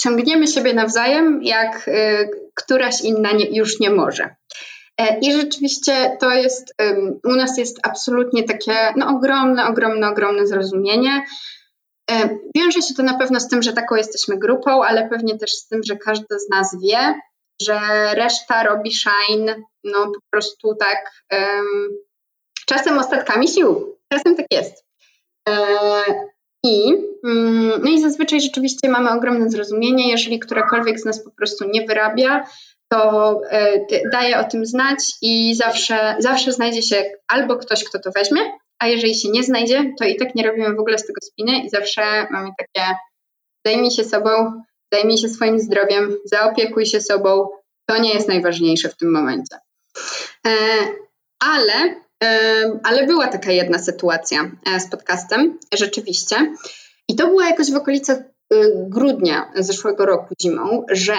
ciągniemy siebie nawzajem, jak któraś inna już nie może. E, I rzeczywiście to jest, u nas jest absolutnie takie no, ogromne, ogromne, ogromne zrozumienie. E, wiąże się to na pewno z tym, że taką jesteśmy grupą, ale pewnie też z tym, że każdy z nas wie, że reszta robi shine no po prostu tak um, czasem ostatkami sił. Czasem tak jest. E, I, mm, no i zazwyczaj rzeczywiście mamy ogromne zrozumienie, jeżeli którakolwiek z nas po prostu nie wyrabia, to e, daje o tym znać i zawsze, zawsze znajdzie się albo ktoś, kto to weźmie, a jeżeli się nie znajdzie, to i tak nie robimy w ogóle z tego spiny i zawsze mamy takie zajmij się sobą, zajmij się swoim zdrowiem, zaopiekuj się sobą, to nie jest najważniejsze w tym momencie. E, ale, e, ale była taka jedna sytuacja z podcastem, rzeczywiście. I to było jakoś w okolicach grudnia zeszłego roku zimą, że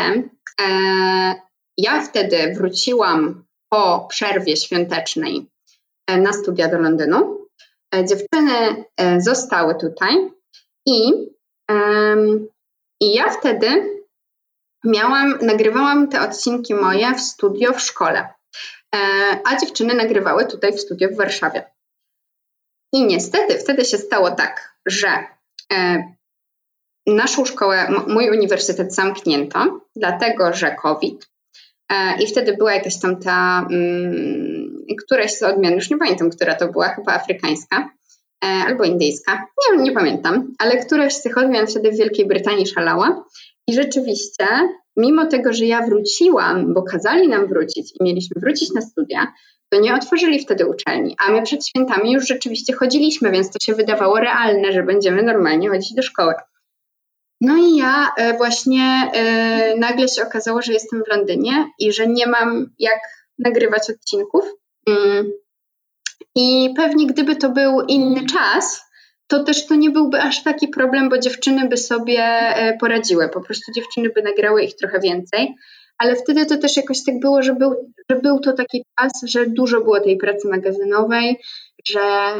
ja wtedy wróciłam po przerwie świątecznej e, na studia do Londynu. E, dziewczyny e, zostały tutaj i, i ja wtedy miałam, nagrywałam te odcinki moje w studio w szkole, a dziewczyny nagrywały tutaj w studio w Warszawie. I niestety wtedy się stało tak, że naszą szkołę, mój uniwersytet zamknięto, dlatego że COVID. E, I wtedy była jakaś tam ta, um, któraś z odmian, już nie pamiętam, która to była, chyba afrykańska e, albo indyjska, nie, nie pamiętam, ale któraś z tych odmian wtedy w Wielkiej Brytanii szalała. I rzeczywiście, mimo tego, że ja wróciłam, bo kazali nam wrócić i mieliśmy wrócić na studia, to nie otworzyli wtedy uczelni, a my przed świętami już rzeczywiście chodziliśmy, więc to się wydawało realne, że będziemy normalnie chodzić do szkoły. No i ja e, właśnie e, nagle się okazało, że jestem w Londynie i że nie mam jak nagrywać odcinków. Mm. I pewnie gdyby to był inny czas, to też to nie byłby aż taki problem, bo dziewczyny by sobie e, poradziły. Po prostu dziewczyny by nagrały ich trochę więcej. Ale wtedy to też jakoś tak było, że był, że był to taki czas, że dużo było tej pracy magazynowej, że,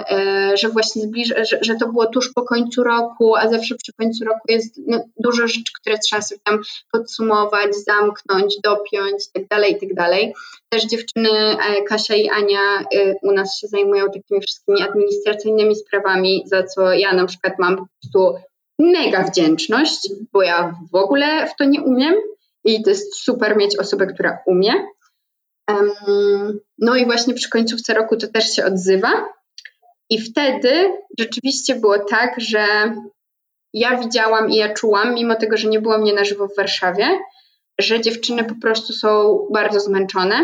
e, że właśnie zbliża, że, że to było tuż po końcu roku, a zawsze przy końcu roku jest no, dużo rzeczy, które trzeba sobie tam podsumować, zamknąć, dopiąć itd., tak itd. Tak Też dziewczyny e, Kasia i Ania e, u nas się zajmują takimi wszystkimi administracyjnymi sprawami, za co ja na przykład mam po prostu mega wdzięczność, bo ja w ogóle w to nie umiem i to jest super mieć osobę, która umie. No i właśnie przy końcówce roku to też się odzywa. I wtedy rzeczywiście było tak, że ja widziałam i ja czułam, mimo tego, że nie było mnie na żywo w Warszawie, że dziewczyny po prostu są bardzo zmęczone.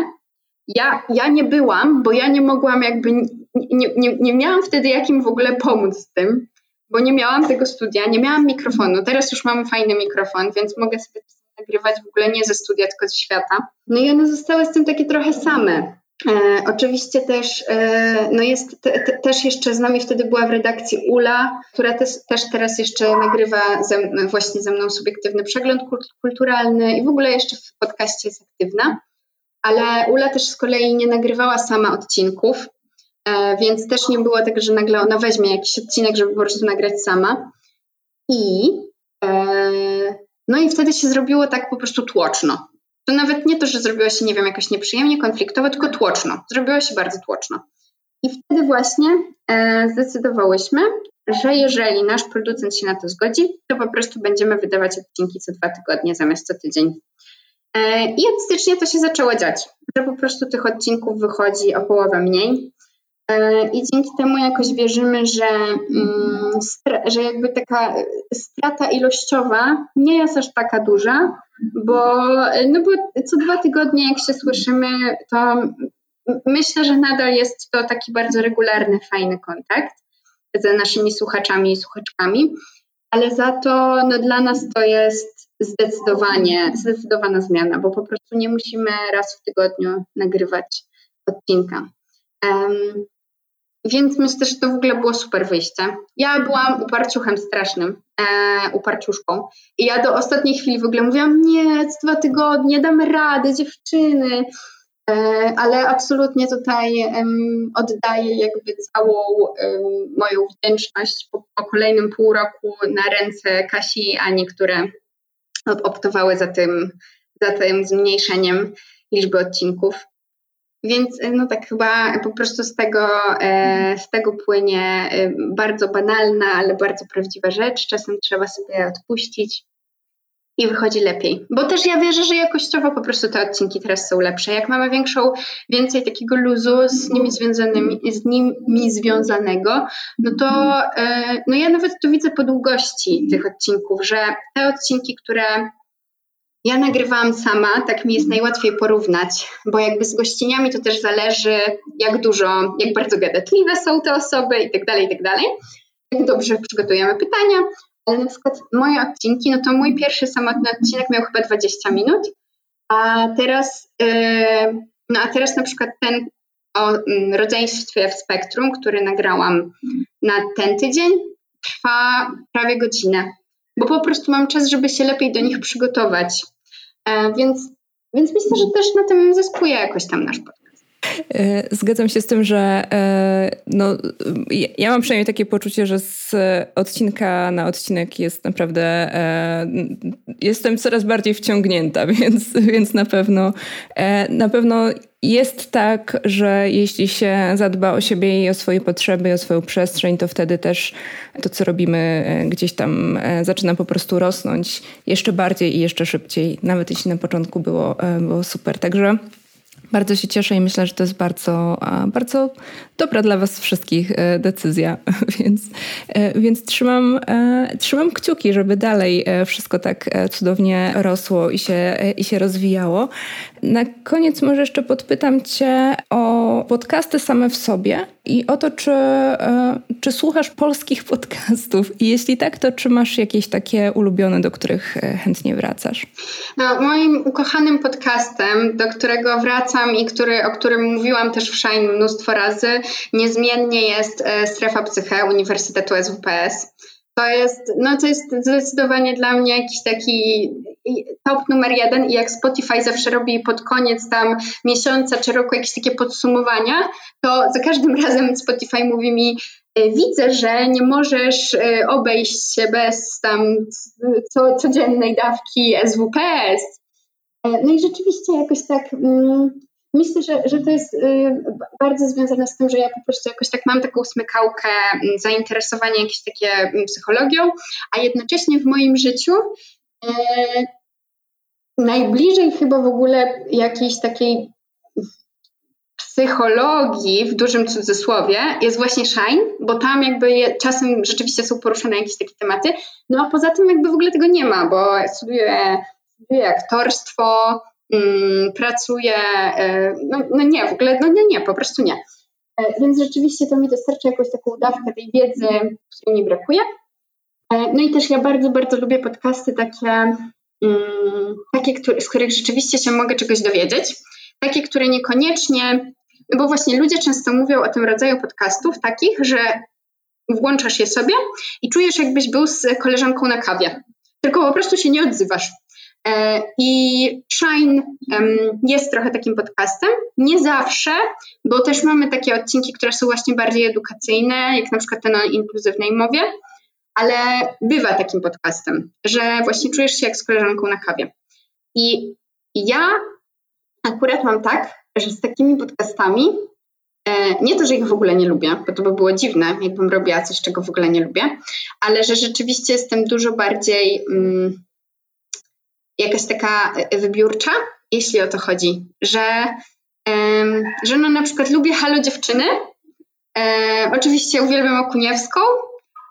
Ja, ja nie byłam, bo ja nie mogłam jakby, nie, nie, nie miałam wtedy jak im w ogóle pomóc z tym, bo nie miałam tego studia, nie miałam mikrofonu. Teraz już mamy fajny mikrofon, więc mogę sobie nagrywać w ogóle nie ze studia, tylko ze świata. No i one zostały z tym takie trochę same. E, oczywiście też, e, no jest te, te, też jeszcze z nami wtedy była w redakcji Ula, która też, też teraz jeszcze nagrywa ze, właśnie ze mną subiektywny przegląd kulturalny i w ogóle jeszcze w podcaście jest aktywna. Ale Ula też z kolei nie nagrywała sama odcinków, e, więc też nie było tak, że nagle ona weźmie jakiś odcinek, żeby po prostu nagrać sama. I e, no i wtedy się zrobiło tak po prostu tłoczno. To nawet nie to, że zrobiło się, nie wiem, jakoś nieprzyjemnie, konfliktowo, tylko tłoczno. Zrobiło się bardzo tłoczno. I wtedy właśnie e, zdecydowałyśmy, że jeżeli nasz producent się na to zgodzi, to po prostu będziemy wydawać odcinki co dwa tygodnie zamiast co tydzień. E, I od stycznia to się zaczęło dziać, że po prostu tych odcinków wychodzi o połowę mniej. E, I dzięki temu jakoś wierzymy, że, mm, że jakby taka strata ilościowa nie jest aż taka duża, bo, no bo co dwa tygodnie, jak się słyszymy, to myślę, że nadal jest to taki bardzo regularny, fajny kontakt z naszymi słuchaczami i słuchaczkami, ale za to no, dla nas to jest zdecydowanie, zdecydowana zmiana, bo po prostu nie musimy raz w tygodniu nagrywać odcinka. Więc myślę, że to w ogóle było super wyjście. Ja byłam uparciuchem strasznym, e, uparciuszką. I ja do ostatniej chwili w ogóle mówiłam, nie, dwa tygodnie, damy radę, dziewczyny. E, ale absolutnie tutaj um, oddaję jakby całą um, moją wdzięczność po, po, kolejnym pół roku na ręce Kasi i Ani, które optowały za tym, za tym zmniejszeniem liczby odcinków. Więc no tak chyba po prostu z tego, e, z tego płynie e, bardzo banalna, ale bardzo prawdziwa rzecz. Czasem trzeba sobie odpuścić i wychodzi lepiej. Bo też ja wierzę, że jakościowo po prostu te odcinki teraz są lepsze. Jak mamy większą, więcej takiego luzu z nimi związanymi, z nimi związanego, no to e, no ja nawet to widzę po długości tych odcinków, że te odcinki, które ja nagrywałam sama, tak mi jest najłatwiej porównać, bo jakby z gościniami to też zależy, jak dużo, jak bardzo gadatliwe są te osoby i tak dalej, i tak dalej. Jak dobrze przygotujemy pytania, ale na przykład moje odcinki, no to mój pierwszy samotny odcinek miał chyba 20 minut, a teraz, yy, no a teraz na przykład ten o mm, rodzeństwie w spektrum, który nagrałam na ten tydzień, trwa prawie godzinę bo po prostu mam czas, żeby się lepiej do nich przygotować. E, więc, więc myślę, że też na tym zyskuje jakoś tam nasz podcast. E, zgadzam się z tym, że e, no, ja mam przynajmniej takie poczucie, że z odcinka na odcinek jest naprawdę jestem coraz bardziej wciągnięta, więc, więc na pewno na pewno jest tak, że jeśli się zadba o siebie i o swoje potrzeby, o swoją przestrzeń, to wtedy też to, co robimy, e, gdzieś tam e, zaczyna po prostu rosnąć jeszcze bardziej i jeszcze szybciej, nawet jeśli na początku było, e, było super. Także bardzo się cieszę i myślę, że to jest bardzo, bardzo dobra dla Was wszystkich decyzja, więc, więc trzymam, trzymam kciuki, żeby dalej wszystko tak cudownie rosło i się, i się rozwijało. Na koniec może jeszcze podpytam Cię o podcasty same w sobie i o to, czy, e, czy słuchasz polskich podcastów i jeśli tak, to czy masz jakieś takie ulubione, do których e, chętnie wracasz? No, moim ukochanym podcastem, do którego wracam i który, o którym mówiłam też w Shine mnóstwo razy, niezmiennie jest e, Strefa Psyche Uniwersytetu SWPS. To jest, no to jest zdecydowanie dla mnie jakiś taki top numer jeden i jak Spotify zawsze robi pod koniec tam miesiąca czy roku jakieś takie podsumowania, to za każdym razem Spotify mówi mi e, widzę, że nie możesz e, obejść się bez tam co, codziennej dawki SWPS. E, no i rzeczywiście jakoś tak mm, Myślę, że, że to jest y, bardzo związane z tym, że ja po prostu jakoś tak mam taką smykałkę mm, zainteresowania jakieś takie mm, psychologią, a jednocześnie w moim życiu e, najbliżej chyba w ogóle jakiejś takiej psychologii w dużym cudzysłowie jest właśnie Shine, bo tam jakby je, czasem rzeczywiście są poruszane jakieś takie tematy, no a poza tym jakby w ogóle tego nie ma, bo studiuję, studiuję aktorstwo, Mm, pracuje, e, no, no, nie, w ogóle, no nie, nie, po prostu nie. E, więc rzeczywiście to mi dostarcza jakąś taką dawkę tej wiedzy, której mi brakuje. E, no i też ja bardzo, bardzo lubię podcasty takie, mm, takie z których rzeczywiście się mogę czegoś dowiedzieć. Takie, które niekoniecznie, no bo właśnie ludzie często mówią o tym rodzaju podcastów takich, że włączasz je sobie i czujesz, jakbyś był z koleżanką na kawie. Tylko po prostu się nie odzywasz. E, I Shine jest trochę takim podcastem. Nie zawsze, bo też mamy takie odcinki, które są właśnie bardziej edukacyjne, jak na przykład ten o inkluzywnej mowie, ale bywa takim podcastem, że właśnie czujesz się jak z koleżanką na kawie. I ja akurat mam tak, że z takimi podcastami e, nie to, że ich w ogóle nie lubię, bo to by było dziwne, jakbym robiła coś, czego w ogóle nie lubię, ale że rzeczywiście jestem dużo bardziej. Mm, jakaś taka e, wybiórcza, jeśli o to chodzi, że, że no na przykład lubię Halo Dziewczyny, e, oczywiście uwielbiam Okuniewską,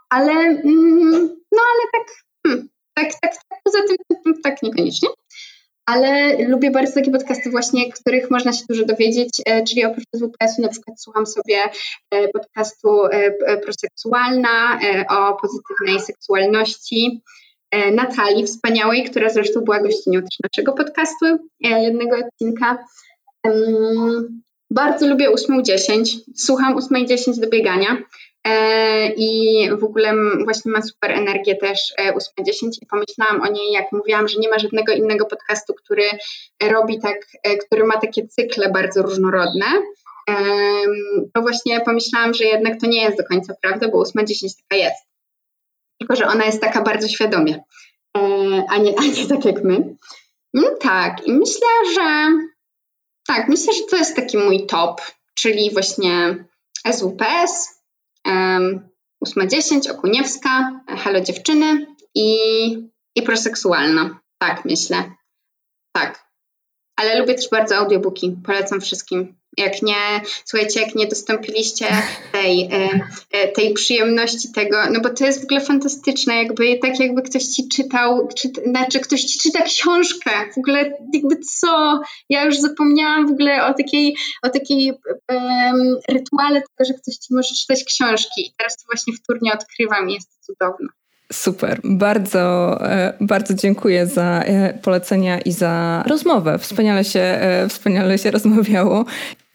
ale mm, no ale tak, hmm, tak, tak, tak, poza tym tak niekoniecznie. Ale lubię bardzo takie podcasty właśnie, których można się dużo dowiedzieć, e, czyli oprócz WPS-u na przykład słucham sobie podcastu Proseksualna o pozytywnej seksualności, Natalii wspaniałej, która zresztą była gościnią też naszego podcastu, e, jednego odcinka. Bardzo lubię 8.10. Słucham 8.10 do biegania. E, I w ogóle właśnie ma super energię też 8.10 i pomyślałam o niej, jak mówiłam, że nie ma żadnego innego podcastu, który robi tak, który ma takie cykle bardzo różnorodne. To właśnie pomyślałam, że jednak to nie jest do końca prawda, bo 8.10 taka jest. Tylko, że ona jest taka bardzo świadomie, a nie, a nie tak jak my. No tak, i myślę, że tak, myślę, że to jest taki mój top, czyli właśnie SWPS, um, 810, Okuniewska, Halo Dziewczyny i, i proseksualna. Tak, myślę. Tak. Ale lubię też bardzo audiobooki. Polecam wszystkim. Jak nie, słuchajcie, jak nie dostąpiliście tej, e, e, tej przyjemności tego, no bo to jest w ogóle fantastyczne, jakby tak jakby ktoś ci czytał, czy, znaczy ktoś ci czyta książkę, w ogóle jakby co, ja już zapomniałam w ogóle o takiej, o takiej um, rytuale tego, że ktoś ci może czytać książki i teraz to właśnie w turnie odkrywam i jest to cudowne. Super. Bardzo, e, bardzo dziękuję za polecenia i za rozmowę. Wspaniale się, wspaniale się rozmawiało.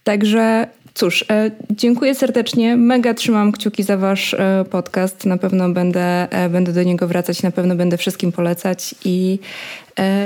Także cóż, e, dziękuję serdecznie. Mega trzymam kciuki za Wasz e, podcast. Na pewno będę, e, będę do niego wracać, na pewno będę wszystkim polecać i,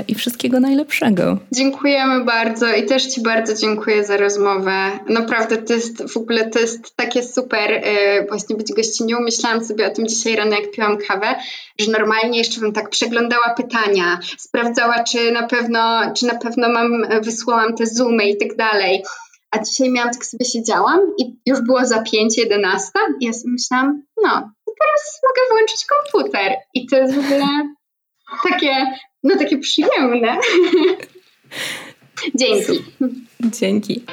i wszystkiego najlepszego. Dziękujemy bardzo i też Ci bardzo dziękuję za rozmowę. Naprawdę to jest w ogóle to jest takie super właśnie być gościnią. Myślałam sobie o tym dzisiaj rano, jak piłam kawę, że normalnie jeszcze bym tak przeglądała pytania, sprawdzała, czy na pewno, czy na pewno mam, wysłałam te zoomy i tak dalej. A dzisiaj miałam, tak sobie siedziałam i już było za 5, 11 i ja sobie myślałam, no, teraz mogę włączyć komputer. I to jest w ogóle takie, no takie przyjemne. Dzięki. Dzięki.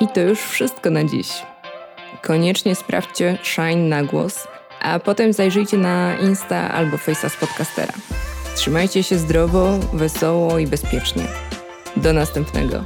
I to już wszystko na dziś. Koniecznie sprawdźcie Shine na głos, a potem zajrzyjcie na Insta albo Face'a z podcastera. Trzymajcie się zdrowo, wesoło i bezpiecznie. Do następnego.